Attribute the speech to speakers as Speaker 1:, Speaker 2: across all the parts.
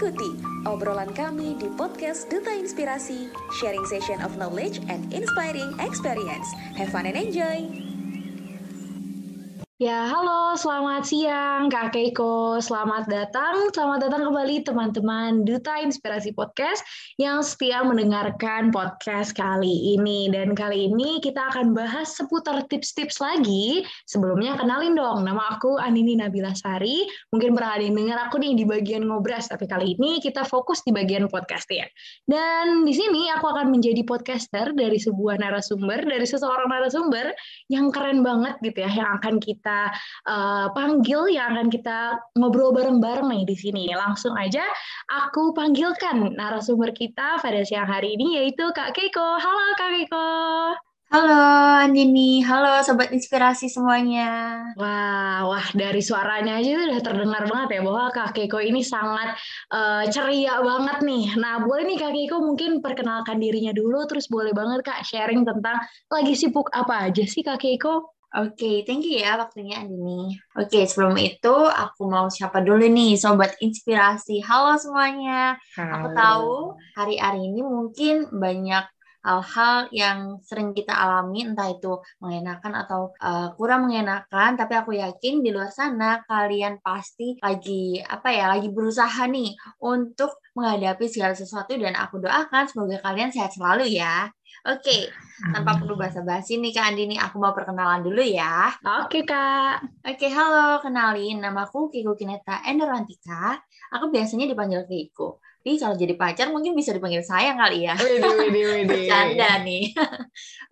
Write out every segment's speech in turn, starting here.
Speaker 1: Ikuti obrolan kami di podcast Duta Inspirasi, sharing session of knowledge and inspiring experience. Have fun and enjoy!
Speaker 2: Ya, halo, selamat siang Kak Keiko. Selamat datang, selamat datang kembali teman-teman Duta Inspirasi Podcast yang setia mendengarkan podcast kali ini. Dan kali ini kita akan bahas seputar tips-tips lagi. Sebelumnya kenalin dong, nama aku Anini Nabila Sari. Mungkin pernah ada yang dengar aku nih di bagian ngobras, tapi kali ini kita fokus di bagian podcast ya. Dan di sini aku akan menjadi podcaster dari sebuah narasumber, dari seseorang narasumber yang keren banget gitu ya, yang akan kita kita uh, panggil yang akan kita ngobrol bareng-bareng nih di sini. Langsung aja aku panggilkan narasumber kita pada siang hari ini yaitu Kak Keiko. Halo Kak Keiko.
Speaker 3: Halo Andini, halo Sobat Inspirasi semuanya.
Speaker 2: Wah, wah dari suaranya aja udah terdengar banget ya bahwa Kak Keiko ini sangat uh, ceria banget nih. Nah, boleh nih Kak Keiko mungkin perkenalkan dirinya dulu, terus boleh banget Kak sharing tentang lagi sibuk apa aja sih Kak Keiko?
Speaker 3: Oke, okay, thank you ya waktunya Andini. Oke, okay, sebelum itu aku mau siapa dulu nih Sobat Inspirasi. Halo semuanya. Halo. Aku tahu hari-hari ini mungkin banyak hal-hal yang sering kita alami entah itu mengenakan atau uh, kurang mengenakan tapi aku yakin di luar sana kalian pasti lagi apa ya lagi berusaha nih untuk menghadapi segala sesuatu dan aku doakan semoga kalian sehat selalu ya Oke, okay. tanpa perlu basa-basi nih Kak Andini, aku mau perkenalan dulu ya.
Speaker 2: Oke Kak.
Speaker 3: Oke, okay, halo, kenalin namaku Kiko Kineta Enderwantika. Aku biasanya dipanggil Kiko. Tapi kalau jadi pacar mungkin bisa dipanggil sayang kali ya. Bercanda nih.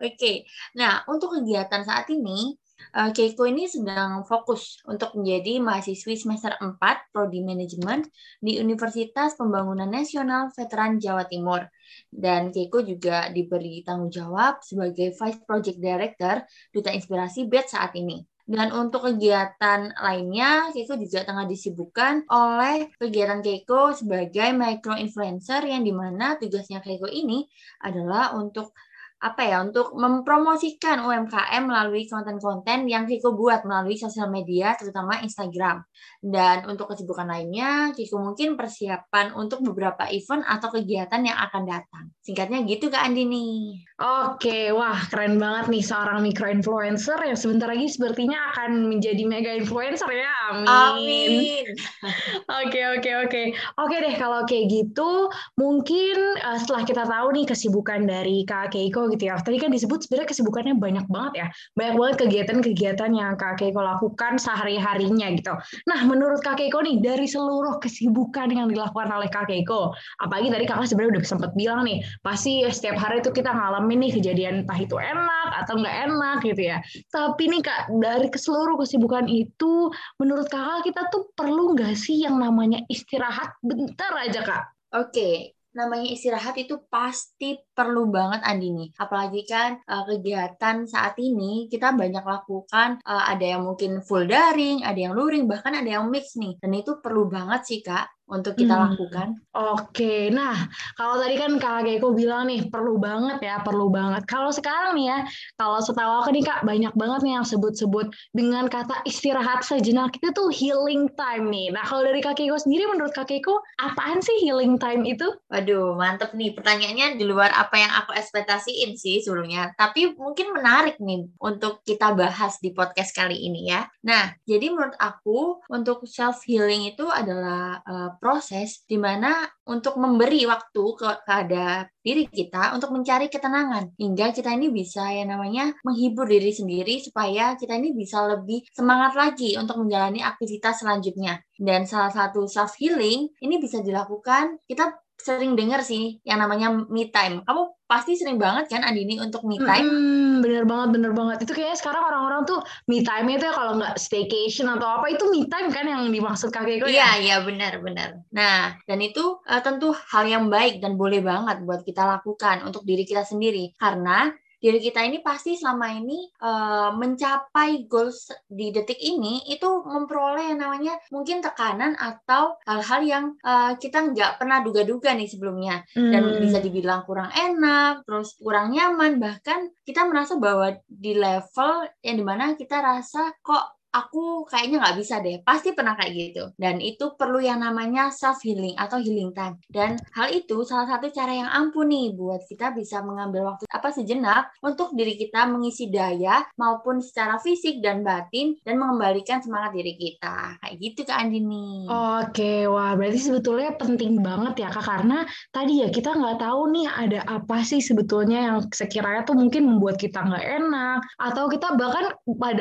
Speaker 3: Oke, okay. nah untuk kegiatan saat ini, uh, Keiko ini sedang fokus untuk menjadi mahasiswi semester 4 Prodi Manajemen di Universitas Pembangunan Nasional Veteran Jawa Timur. Dan Keiko juga diberi tanggung jawab sebagai Vice Project Director Duta Inspirasi BED saat ini. Dan untuk kegiatan lainnya, Keiko juga tengah disibukkan oleh kegiatan Keiko sebagai micro influencer yang di mana tugasnya Keiko ini adalah untuk apa ya untuk mempromosikan UMKM melalui konten-konten yang Kiko buat melalui sosial media terutama Instagram. Dan untuk kesibukan lainnya, Kiko mungkin persiapan untuk beberapa event atau kegiatan yang akan datang. Singkatnya gitu Kak Andini.
Speaker 2: Oke, wah keren banget nih seorang micro influencer yang sebentar lagi sepertinya akan menjadi mega influencer ya. Amin.
Speaker 3: Amin.
Speaker 2: Oke, oke, oke. Oke deh kalau kayak gitu, mungkin uh, setelah kita tahu nih kesibukan dari Kak Keiko gitu ya. Tadi kan disebut sebenarnya kesibukannya banyak banget ya. Banyak banget kegiatan-kegiatan yang Kak Keiko lakukan sehari-harinya gitu. Nah, menurut Kak Keiko nih, dari seluruh kesibukan yang dilakukan oleh Kak Keiko, apalagi tadi Kakak sebenarnya udah sempat bilang nih, pasti setiap hari itu kita ngalamin nih kejadian entah itu enak atau nggak enak gitu ya. Tapi nih Kak, dari seluruh kesibukan itu, menurut Kakak kita tuh perlu nggak sih yang namanya istirahat bentar aja Kak?
Speaker 3: Oke, namanya istirahat itu pasti perlu banget Andini. Apalagi kan uh, kegiatan saat ini kita banyak lakukan uh, ada yang mungkin full daring, ada yang luring, bahkan ada yang mix nih. Dan itu perlu banget sih Kak untuk kita hmm. lakukan.
Speaker 2: Oke, nah kalau tadi kan Kak Geko bilang nih perlu banget ya, perlu banget. Kalau sekarang nih ya, kalau setahu aku nih Kak banyak banget nih yang sebut-sebut dengan kata istirahat sejenak itu tuh healing time nih. Nah kalau dari Kak Geko sendiri menurut Kak Geko apaan sih healing time itu?
Speaker 3: Waduh mantep nih pertanyaannya di luar apa yang aku ekspektasiin sih sebelumnya. Tapi mungkin menarik nih untuk kita bahas di podcast kali ini ya. Nah jadi menurut aku untuk self healing itu adalah uh, proses di mana untuk memberi waktu ke, kepada diri kita untuk mencari ketenangan hingga kita ini bisa ya namanya menghibur diri sendiri supaya kita ini bisa lebih semangat lagi untuk menjalani aktivitas selanjutnya. Dan salah satu self healing ini bisa dilakukan kita sering dengar sih yang namanya me time. Kamu pasti sering banget kan Andini untuk me time?
Speaker 2: Hmm, bener banget, bener banget. Itu kayaknya sekarang orang-orang tuh me time itu ya kalau nggak staycation atau apa itu me time kan yang dimaksud kakek gue
Speaker 3: ya? Iya, iya benar, benar. Nah, dan itu uh, tentu hal yang baik dan boleh banget buat kita lakukan untuk diri kita sendiri. Karena diri kita ini pasti selama ini uh, mencapai goals di detik ini itu memperoleh yang namanya mungkin tekanan atau hal-hal yang uh, kita nggak pernah duga-duga nih sebelumnya hmm. dan bisa dibilang kurang enak, terus kurang nyaman bahkan kita merasa bahwa di level yang di mana kita rasa kok aku kayaknya nggak bisa deh. Pasti pernah kayak gitu. Dan itu perlu yang namanya self healing atau healing time. Dan hal itu salah satu cara yang ampuh nih buat kita bisa mengambil waktu apa sejenak untuk diri kita mengisi daya maupun secara fisik dan batin dan mengembalikan semangat diri kita. Kayak gitu Kak Andini.
Speaker 2: Oke, wah berarti sebetulnya penting banget ya Kak karena tadi ya kita nggak tahu nih ada apa sih sebetulnya yang sekiranya tuh mungkin membuat kita nggak enak atau kita bahkan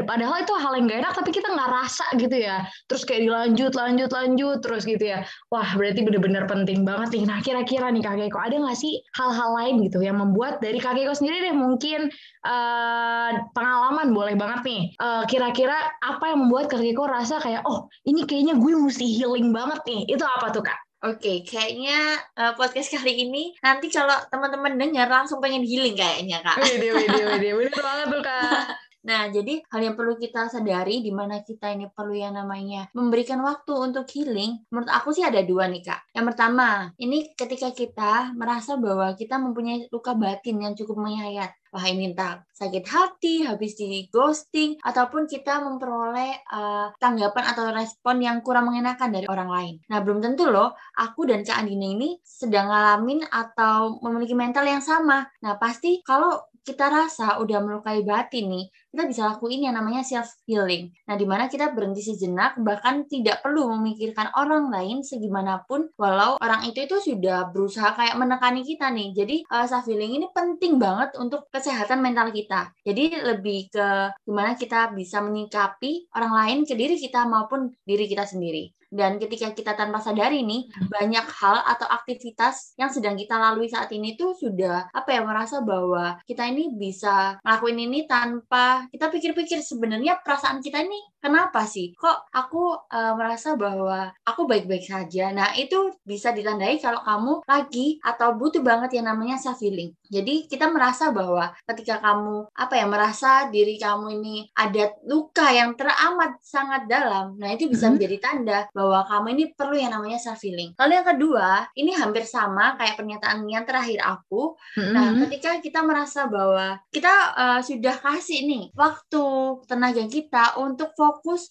Speaker 2: padahal itu hal yang nggak enak tapi kita nggak rasa gitu ya. Terus kayak dilanjut lanjut lanjut terus gitu ya. Wah berarti bener-bener penting banget nih. Nah kira-kira nih kakek kok ada nggak sih hal-hal lain gitu yang membuat dari kakek kok sendiri deh mungkin uh, pengalaman boleh banget nih. Uh, kira-kira apa yang membuat kakek kok rasa kayak oh ini kayaknya gue mesti healing banget nih. Itu apa tuh kak?
Speaker 3: Oke, okay, kayaknya uh, podcast kali ini nanti kalau teman-teman dengar langsung pengen healing kayaknya kak.
Speaker 2: Wede, wede, wede, bener banget tuh kak.
Speaker 3: Nah, jadi hal yang perlu kita sadari di mana kita ini perlu yang namanya memberikan waktu untuk healing, menurut aku sih ada dua nih, Kak. Yang pertama, ini ketika kita merasa bahwa kita mempunyai luka batin yang cukup menyayat. Wah, ini entah sakit hati, habis di ghosting, ataupun kita memperoleh uh, tanggapan atau respon yang kurang mengenakan dari orang lain. Nah, belum tentu loh, aku dan Kak Andina ini sedang ngalamin atau memiliki mental yang sama. Nah, pasti kalau kita rasa udah melukai batin nih, kita bisa lakuin yang namanya self healing. Nah, di mana kita berhenti sejenak, bahkan tidak perlu memikirkan orang lain segimanapun, walau orang itu itu sudah berusaha kayak menekani kita nih. Jadi uh, self healing ini penting banget untuk kesehatan mental kita. Jadi lebih ke gimana kita bisa menyikapi orang lain ke diri kita maupun diri kita sendiri. Dan ketika kita tanpa sadari nih, hmm. banyak hal atau aktivitas yang sedang kita lalui saat ini tuh sudah apa ya merasa bahwa kita ini bisa ngelakuin ini tanpa kita pikir-pikir sebenarnya perasaan kita ini kenapa sih? Kok aku uh, merasa bahwa aku baik-baik saja. Nah, itu bisa ditandai kalau kamu lagi atau butuh banget yang namanya self healing. Jadi kita merasa bahwa ketika kamu apa ya merasa diri kamu ini ada luka yang teramat sangat dalam, nah itu bisa hmm. menjadi tanda bahwa kamu ini perlu yang namanya self healing. Lalu yang kedua, ini hampir sama kayak pernyataan yang terakhir aku. Nah, ketika kita merasa bahwa kita uh, sudah kasih nih waktu tenaga kita untuk fokus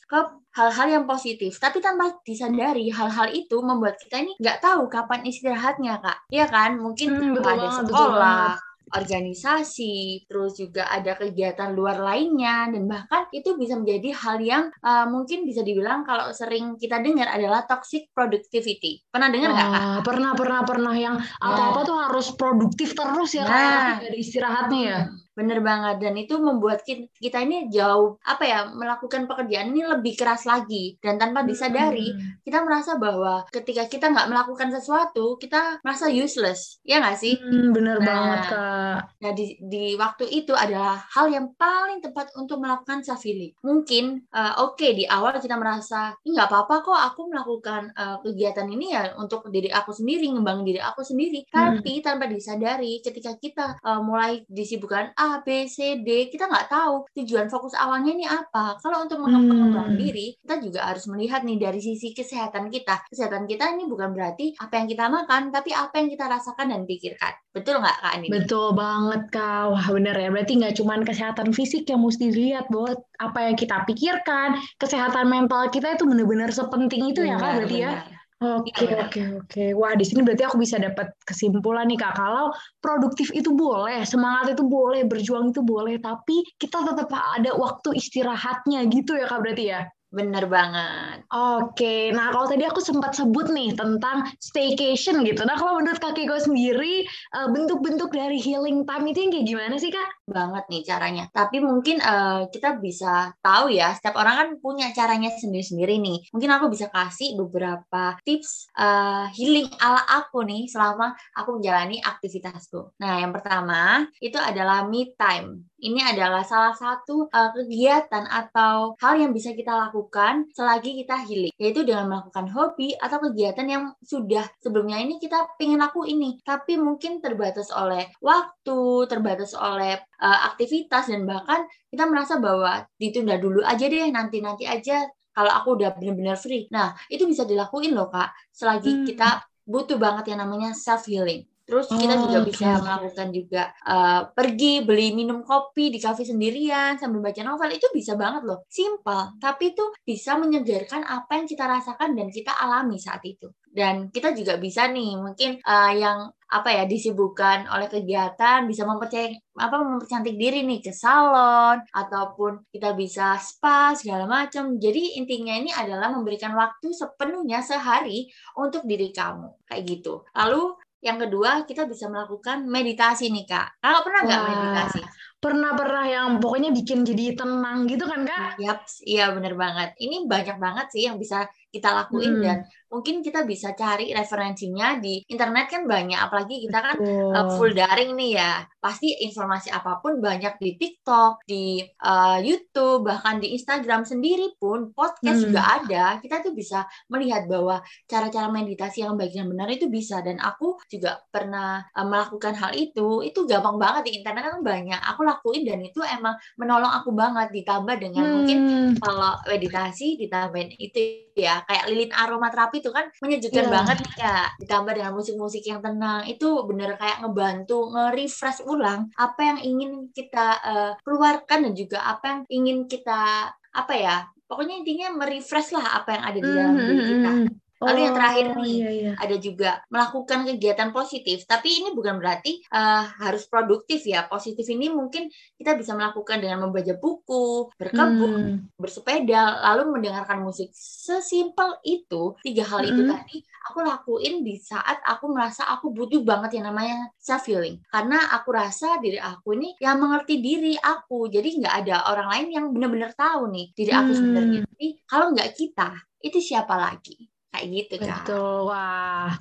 Speaker 3: ke hal-hal yang positif, tapi tanpa disadari hal-hal itu membuat kita ini nggak tahu kapan istirahatnya kak, Iya kan? Mungkin hmm, ada sekolah, organisasi, terus juga ada kegiatan luar lainnya, dan bahkan itu bisa menjadi hal yang uh, mungkin bisa dibilang kalau sering kita dengar adalah toxic productivity. Pernah dengar nggak kak?
Speaker 2: Pernah, pernah, pernah yang apa-apa nah. tuh harus produktif terus ya, nah, kayak ada istirahatnya ya. Hmm.
Speaker 3: Bener banget dan itu membuat kita ini jauh apa ya melakukan pekerjaan ini lebih keras lagi dan tanpa disadari hmm. kita merasa bahwa ketika kita nggak melakukan sesuatu kita merasa useless ya nggak sih?
Speaker 2: Hmm, bener nah, banget kak.
Speaker 3: Nah di di waktu itu adalah hal yang paling tepat untuk melakukan self healing. Mungkin uh, oke okay, di awal kita merasa nggak apa-apa kok aku melakukan uh, kegiatan ini ya untuk diri aku sendiri ngembangin diri aku sendiri. Hmm. Tapi tanpa disadari ketika kita uh, mulai disibukkan A, B, C, D, kita nggak tahu tujuan fokus awalnya ini apa. Kalau untuk mengembangkan hmm. diri, kita juga harus melihat nih dari sisi kesehatan kita. Kesehatan kita ini bukan berarti apa yang kita makan, tapi apa yang kita rasakan dan pikirkan. Betul nggak Kak Ani?
Speaker 2: Betul banget Kak. Wah bener ya. Berarti nggak cuma kesehatan fisik yang mesti dilihat, buat apa yang kita pikirkan, kesehatan mental kita itu benar-benar sepenting itu benar, ya Kak berarti ya? benar. ya? Oke, iya. oke, oke. Wah, di sini berarti aku bisa dapat kesimpulan nih, Kak. Kalau produktif itu boleh, semangat itu boleh, berjuang itu boleh, tapi kita tetap ada waktu istirahatnya gitu ya, Kak, berarti ya?
Speaker 3: Bener banget.
Speaker 2: Oke, nah kalau tadi aku sempat sebut nih tentang staycation gitu. Nah kalau menurut kaki gue sendiri, eh, bentuk-bentuk dari healing time itu yang kayak gimana sih kak?
Speaker 3: Banget nih caranya. Tapi mungkin uh, kita bisa tahu ya, setiap orang kan punya caranya sendiri-sendiri nih. Mungkin aku bisa kasih beberapa tips uh, healing ala aku nih selama aku menjalani aktivitasku. Nah yang pertama itu adalah me time. Ini adalah salah satu uh, kegiatan atau hal yang bisa kita lakukan selagi kita healing, yaitu dengan melakukan hobi atau kegiatan yang sudah sebelumnya ini kita pengen laku ini, tapi mungkin terbatas oleh waktu, terbatas oleh uh, aktivitas dan bahkan kita merasa bahwa ditunda dulu aja deh, nanti-nanti aja kalau aku udah benar-benar free. Nah, itu bisa dilakuin loh Kak, selagi hmm. kita butuh banget yang namanya self healing. Terus kita oh, juga okay. bisa melakukan juga uh, pergi beli minum kopi di kafe sendirian sambil baca novel itu bisa banget loh. Simpel, tapi itu bisa menyegarkan apa yang kita rasakan dan kita alami saat itu. Dan kita juga bisa nih mungkin uh, yang apa ya disibukkan oleh kegiatan bisa mempercayai apa mempercantik diri nih ke salon ataupun kita bisa spa segala macam. Jadi intinya ini adalah memberikan waktu sepenuhnya sehari untuk diri kamu kayak gitu. Lalu yang kedua kita bisa melakukan meditasi nih kak. Kalau pernah nggak meditasi?
Speaker 2: pernah-pernah yang pokoknya bikin jadi tenang gitu kan kak?
Speaker 3: Yap, iya bener banget. Ini banyak banget sih yang bisa kita lakuin hmm. dan mungkin kita bisa cari referensinya di internet kan banyak apalagi kita kan uh, full daring nih ya. Pasti informasi apa pun banyak di TikTok di uh, YouTube bahkan di Instagram sendiri pun podcast hmm. juga ada. Kita tuh bisa melihat bahwa cara-cara meditasi yang baik dan benar itu bisa. Dan aku juga pernah uh, melakukan hal itu. Itu gampang banget di internet kan banyak. Aku lakuin dan itu emang menolong aku banget. Ditambah dengan hmm. mungkin kalau meditasi ditambahin itu ya kayak lilin aromaterapi itu kan menyejukkan yeah. banget ya ditambah dengan musik-musik yang tenang itu bener kayak ngebantu nge-refresh ulang apa yang ingin kita uh, keluarkan dan juga apa yang ingin kita apa ya pokoknya intinya merefresh lah apa yang ada di dalam diri kita hmm, hmm, hmm. Lalu yang terakhir oh, nih iya, iya. ada juga melakukan kegiatan positif, tapi ini bukan berarti uh, harus produktif ya. Positif ini mungkin kita bisa melakukan dengan membaca buku, berkebun, hmm. bersepeda, lalu mendengarkan musik. Sesimpel itu tiga hal hmm. itu tadi aku lakuin di saat aku merasa aku butuh banget yang namanya self healing. Karena aku rasa diri aku ini yang mengerti diri aku, jadi nggak ada orang lain yang benar-benar tahu nih diri aku hmm. sebenarnya. Jadi kalau nggak kita, itu siapa lagi? Kayak gitu
Speaker 2: kan. Betul, wah.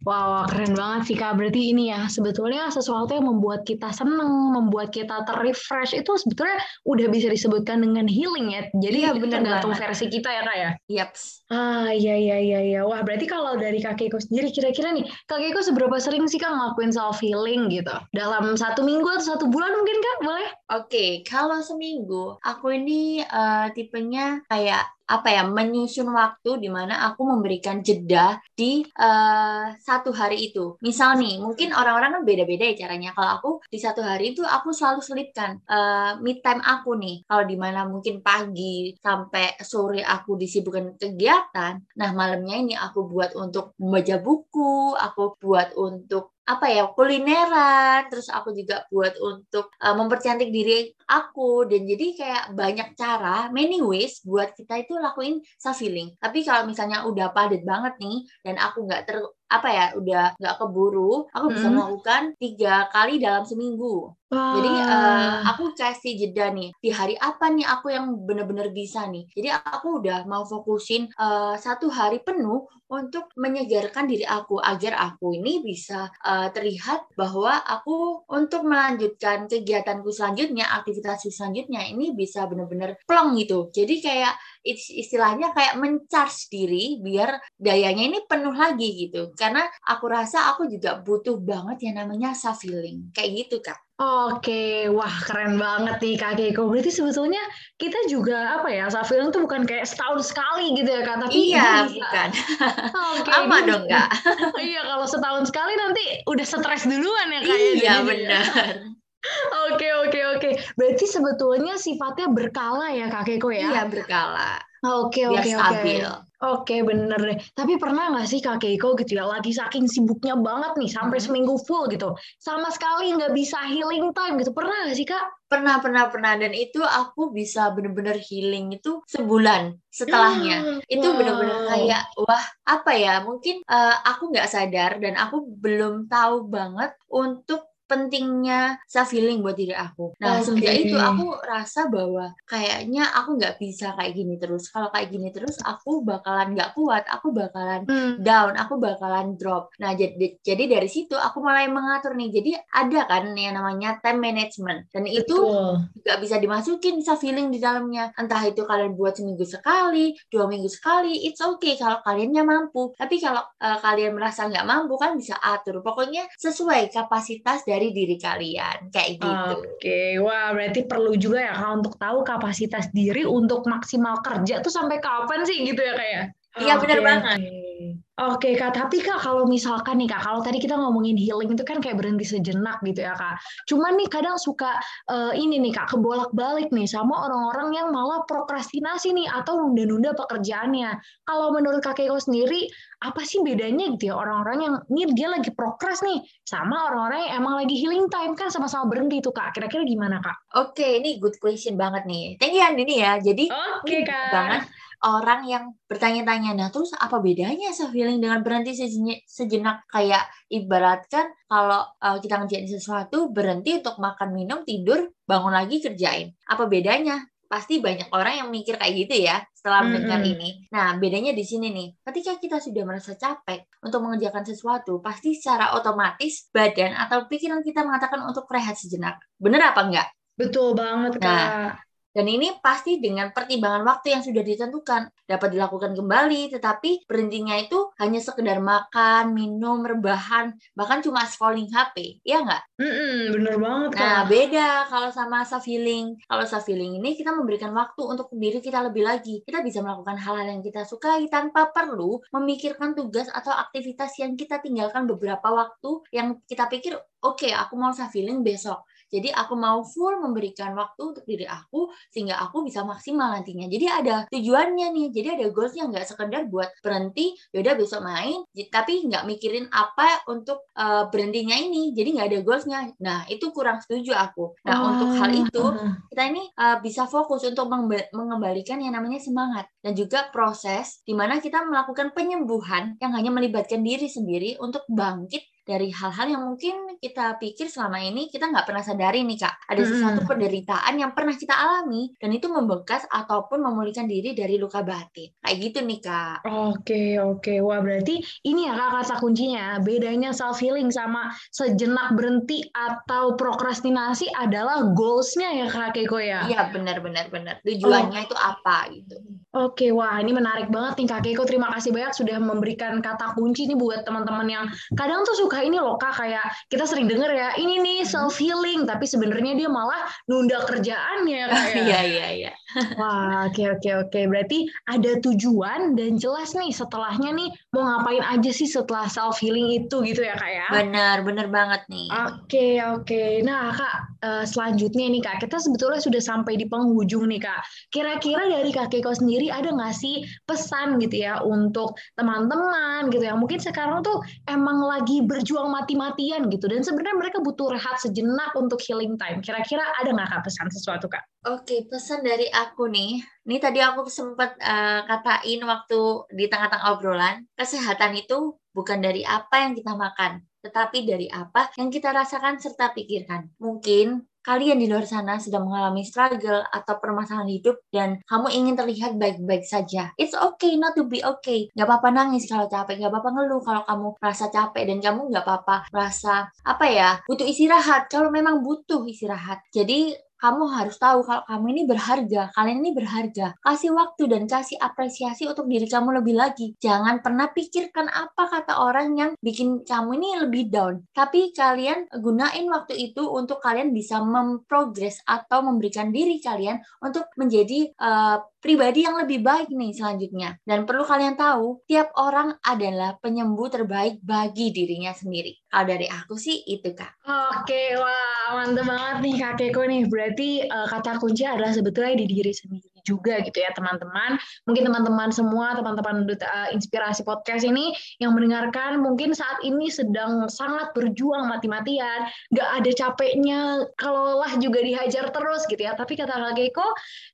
Speaker 2: Wow, keren banget sih Kak. Berarti ini ya, sebetulnya sesuatu yang membuat kita seneng, membuat kita terrefresh itu sebetulnya udah bisa disebutkan dengan healing ya. Jadi ya, benar tergantung versi kita ya Kak ya?
Speaker 3: Yap.
Speaker 2: Ah, iya, iya, iya, iya. Wah, berarti kalau dari kakekku sendiri, kira-kira nih, kakekku seberapa sering sih Kak ngelakuin self-healing gitu? Dalam satu minggu atau satu bulan mungkin Kak, boleh?
Speaker 3: Oke, okay. kalau seminggu, aku ini uh, tipenya kayak apa ya menyusun waktu di mana aku memberikan jeda di uh, satu hari itu. Misal nih, mungkin orang-orang kan beda-beda ya caranya. Kalau aku di satu hari itu aku selalu selipkan uh, mid time aku nih. Kalau di mana mungkin pagi sampai sore aku disibukkan kegiatan, nah malamnya ini aku buat untuk membaca buku, aku buat untuk apa ya kulineran terus aku juga buat untuk uh, mempercantik diri aku. Dan jadi kayak banyak cara many ways buat kita itu lakuin self healing tapi kalau misalnya udah padat banget nih dan aku nggak ter apa ya udah nggak keburu aku bisa hmm. melakukan tiga kali dalam seminggu Wow. Jadi uh, aku kasih jeda nih di hari apa nih aku yang benar-benar bisa nih. Jadi aku udah mau fokusin uh, satu hari penuh untuk menyegarkan diri aku agar aku ini bisa uh, terlihat bahwa aku untuk melanjutkan kegiatanku selanjutnya, aktivitasku selanjutnya ini bisa benar-benar plong gitu. Jadi kayak istilahnya kayak mencharge diri biar dayanya ini penuh lagi gitu. Karena aku rasa aku juga butuh banget yang namanya self healing. Kayak gitu, Kak.
Speaker 2: Oke, wah keren banget nih Kak Keiko. Berarti sebetulnya kita juga apa ya, Safil itu bukan kayak setahun sekali gitu ya Kak,
Speaker 3: tapi Iya, bisa. bukan. Oke, Lama dong Kak.
Speaker 2: iya, kalau setahun sekali nanti udah stres duluan ya Kak.
Speaker 3: Ya, iya, ya, benar.
Speaker 2: Oke, oke, oke. Berarti sebetulnya sifatnya berkala ya Kak Keiko ya?
Speaker 3: Iya, berkala.
Speaker 2: Oke, oke, oke. Oke, bener deh. Tapi pernah nggak sih Kak Keiko gitu ya, lagi saking sibuknya banget nih, sampai hmm. seminggu full gitu, sama sekali nggak bisa healing time gitu. Pernah nggak sih Kak?
Speaker 3: Pernah, pernah, pernah. Dan itu aku bisa bener-bener healing itu sebulan setelahnya. Hmm, itu wow. bener-bener kayak, wah apa ya, mungkin uh, aku nggak sadar dan aku belum tahu banget untuk pentingnya self healing buat diri aku. Nah okay. semenjak itu aku rasa bahwa kayaknya aku nggak bisa kayak gini terus. Kalau kayak gini terus aku bakalan nggak kuat, aku bakalan hmm. down, aku bakalan drop. Nah jadi jadi dari situ aku mulai mengatur nih. Jadi ada kan yang namanya time management dan itu nggak bisa dimasukin self healing di dalamnya. Entah itu kalian buat seminggu sekali, dua minggu sekali, it's okay kalau kaliannya mampu. Tapi kalau uh, kalian merasa nggak mampu kan bisa atur. Pokoknya sesuai kapasitas dari dari diri kalian kayak gitu.
Speaker 2: Oke, okay. wah berarti perlu juga ya kak untuk tahu kapasitas diri untuk maksimal kerja tuh sampai kapan sih gitu ya kayak?
Speaker 3: Ya? Iya okay. benar banget.
Speaker 2: Oke kak, tapi kak kalau misalkan nih kak, kalau tadi kita ngomongin healing itu kan kayak berhenti sejenak gitu ya kak. Cuman nih kadang suka uh, ini nih kak kebolak-balik nih sama orang-orang yang malah prokrastinasi nih atau nunda-nunda pekerjaannya. Kalau menurut kak Keiko sendiri, apa sih bedanya gitu ya orang-orang yang ini dia lagi prokras nih sama orang-orang yang emang lagi healing time kan sama-sama berhenti tuh kak. Kira-kira gimana kak?
Speaker 3: Oke, ini good question banget nih. Thank you Andini ya. Jadi
Speaker 2: Oke kak.
Speaker 3: banget orang yang bertanya-tanya, nah terus apa bedanya self healing dengan berhenti sejenak, sejenak? Kayak ibaratkan kalau uh, kita ngerjain sesuatu, berhenti untuk makan, minum, tidur, bangun lagi kerjain. Apa bedanya? Pasti banyak orang yang mikir kayak gitu ya setelah mendengar mm -hmm. ini. Nah, bedanya di sini nih. Ketika kita sudah merasa capek untuk mengerjakan sesuatu, pasti secara otomatis badan atau pikiran kita mengatakan untuk rehat sejenak. Bener apa enggak?
Speaker 2: Betul banget, Kak. Nah,
Speaker 3: dan ini pasti dengan pertimbangan waktu yang sudah ditentukan. Dapat dilakukan kembali, tetapi berhentinya itu hanya sekedar makan, minum, rebahan, bahkan cuma scrolling HP. Iya nggak?
Speaker 2: Mm -mm, bener banget,
Speaker 3: Kak. Nah, beda kalau sama self healing. Kalau self healing ini kita memberikan waktu untuk diri kita lebih lagi. Kita bisa melakukan hal-hal yang kita sukai tanpa perlu memikirkan tugas atau aktivitas yang kita tinggalkan beberapa waktu yang kita pikir, oke, okay, aku mau self healing besok jadi aku mau full memberikan waktu untuk diri aku sehingga aku bisa maksimal nantinya. Jadi ada tujuannya nih. Jadi ada goalsnya nggak sekedar buat berhenti, yaudah besok main, tapi nggak mikirin apa untuk uh, berhentinya ini. Jadi nggak ada goalsnya. Nah itu kurang setuju aku. Nah oh. untuk hal itu kita ini uh, bisa fokus untuk mengembalikan yang namanya semangat dan juga proses di mana kita melakukan penyembuhan yang hanya melibatkan diri sendiri untuk bangkit dari hal-hal yang mungkin kita pikir selama ini kita nggak pernah sadari nih kak. Ada sesuatu penderitaan yang pernah kita alami dan itu membekas ataupun memulihkan diri dari luka batin. Kayak gitu nih kak.
Speaker 2: Oke oke. Wah berarti ini ya kak kata kuncinya bedanya self healing sama sejenak berhenti atau prokrastinasi adalah goalsnya ya kak Keiko ya?
Speaker 3: Iya benar benar benar. Tujuannya oh. itu apa gitu.
Speaker 2: Oke, wah ini menarik banget nih Kak Keiko. Terima kasih banyak sudah memberikan kata kunci nih buat teman-teman yang kadang tuh suka ini loh Kak, kayak kita sering denger ya, ini nih self healing, tapi sebenarnya dia malah nunda kerjaannya
Speaker 3: kayak. Iya, iya, iya.
Speaker 2: Wah, oke oke oke. Berarti ada tujuan dan jelas nih setelahnya nih mau ngapain aja sih setelah self healing itu gitu ya Kak ya.
Speaker 3: Benar, benar banget nih.
Speaker 2: Oke, oke. Nah, Kak, uh, selanjutnya nih Kak, kita sebetulnya sudah sampai di penghujung nih Kak. Kira-kira dari Kak Keiko sendiri sendiri ada nggak sih pesan gitu ya untuk teman-teman gitu yang mungkin sekarang tuh emang lagi berjuang mati-matian gitu dan sebenarnya mereka butuh rehat sejenak untuk healing time. Kira-kira ada nggak kak pesan sesuatu kak?
Speaker 3: Oke, pesan dari aku nih. Ini tadi aku sempat uh, katain waktu di tengah-tengah obrolan, kesehatan itu bukan dari apa yang kita makan, tetapi dari apa yang kita rasakan serta pikirkan. Mungkin kalian di luar sana sedang mengalami struggle atau permasalahan hidup dan kamu ingin terlihat baik-baik saja. It's okay not to be okay. Gak apa-apa nangis kalau capek, gak apa-apa ngeluh kalau kamu merasa capek dan kamu gak apa-apa merasa apa ya butuh istirahat kalau memang butuh istirahat. Jadi kamu harus tahu kalau kamu ini berharga, kalian ini berharga. Kasih waktu dan kasih apresiasi untuk diri kamu lebih lagi. Jangan pernah pikirkan apa kata orang yang bikin kamu ini lebih down. Tapi kalian gunain waktu itu untuk kalian bisa memprogres atau memberikan diri kalian untuk menjadi uh, pribadi yang lebih baik nih selanjutnya. Dan perlu kalian tahu, tiap orang adalah penyembuh terbaik bagi dirinya sendiri. Kalau dari aku sih itu kak.
Speaker 2: Oke, wah mantep banget nih kakekku nih. Berarti uh, kata kunci adalah sebetulnya di diri sendiri juga gitu ya teman-teman. Mungkin teman-teman semua, teman-teman uh, inspirasi podcast ini yang mendengarkan mungkin saat ini sedang sangat berjuang mati-matian, gak ada capeknya, kalau lah juga dihajar terus gitu ya. Tapi kata Kak Geko,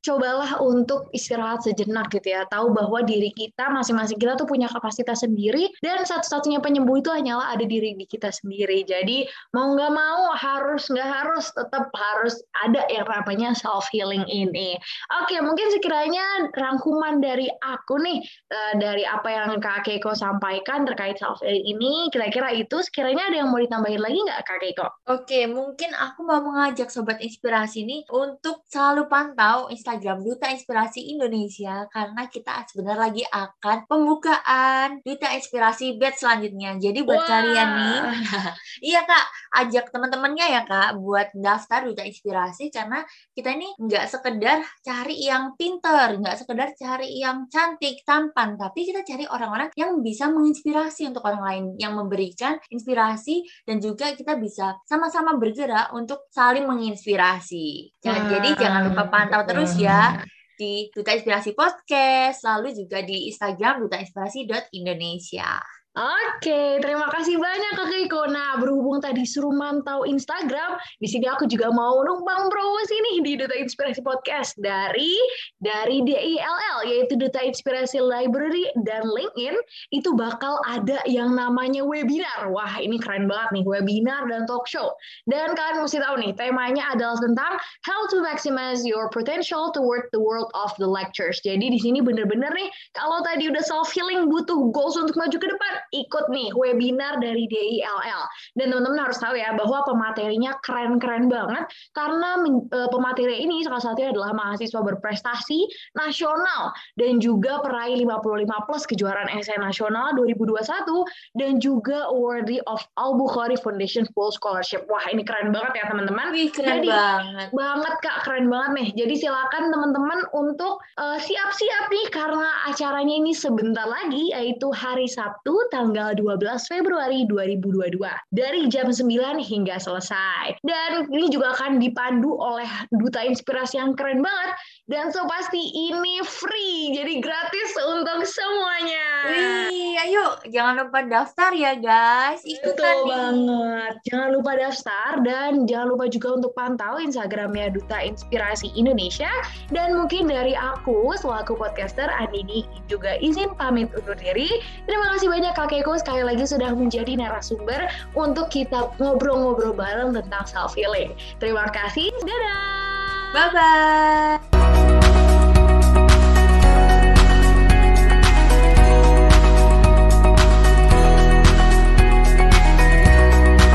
Speaker 2: cobalah untuk istirahat sejenak gitu ya. Tahu bahwa diri kita masing-masing kita tuh punya kapasitas sendiri dan satu-satunya penyembuh itu hanyalah ada diri kita sendiri. Jadi mau nggak mau harus nggak harus tetap harus ada yang namanya self healing ini. Oke, mungkin sekiranya rangkuman dari aku nih uh, dari apa yang Kak Keiko sampaikan terkait self healing ini, kira-kira itu sekiranya ada yang mau ditambahin lagi nggak Kak Keiko?
Speaker 3: Oke, mungkin aku mau mengajak sobat inspirasi ini untuk selalu pantau Instagram Duta Inspirasi Indonesia karena kita sebentar lagi akan pembukaan Duta Inspirasi batch selanjutnya. Jadi buat Wah. kalian nih, iya kak, ajak teman-temannya ya kak buat daftar Duta Inspirasi karena kita ini nggak sekedar cari yang yang pinter, nggak sekedar cari yang cantik, tampan, tapi kita cari orang-orang yang bisa menginspirasi untuk orang lain, yang memberikan inspirasi dan juga kita bisa sama-sama bergerak untuk saling menginspirasi. Jangan, jadi jangan lupa pantau terus ya di Duta Inspirasi Podcast, lalu juga di Instagram dutainspirasi.indonesia.
Speaker 2: Oke, terima kasih banyak Kak Keiko. Nah, berhubung tadi suruh mantau Instagram, di sini aku juga mau numpang promosi nih di Duta Inspirasi Podcast dari dari DILL yaitu Duta Inspirasi Library dan LinkedIn itu bakal ada yang namanya webinar. Wah, ini keren banget nih, webinar dan talk show. Dan kalian mesti tahu nih, temanya adalah tentang how to maximize your potential toward the world of the lectures. Jadi di sini bener-bener nih, kalau tadi udah self healing butuh goals untuk maju ke depan, ikut nih webinar dari DILL. Dan teman-teman harus tahu ya bahwa pematerinya keren-keren banget karena e, pemateri ini salah satunya adalah mahasiswa berprestasi nasional dan juga peraih 55 plus kejuaraan esai nasional 2021 dan juga awardee of Al Bukhari Foundation Full Scholarship. Wah, ini keren banget ya teman-teman.
Speaker 3: Wih, keren Jadi, banget.
Speaker 2: Banget Kak, keren banget nih. Jadi silakan teman-teman untuk e, siap-siap uh, nih karena acaranya ini sebentar lagi yaitu hari Sabtu tanggal 12 Februari 2022 dari jam 9 hingga selesai. Dan ini juga akan dipandu oleh duta inspirasi yang keren banget dan so pasti ini free jadi gratis untuk semuanya.
Speaker 3: Wih, ayo jangan lupa daftar ya guys.
Speaker 2: Ikutan Betul banget. Jangan lupa daftar dan jangan lupa juga untuk pantau Instagramnya Duta Inspirasi Indonesia dan mungkin dari aku selaku podcaster Andini juga izin pamit undur diri. Terima kasih banyak Kak Keiko sekali lagi sudah menjadi narasumber untuk kita ngobrol-ngobrol bareng tentang self healing. Terima kasih. Dadah.
Speaker 3: Bye bye.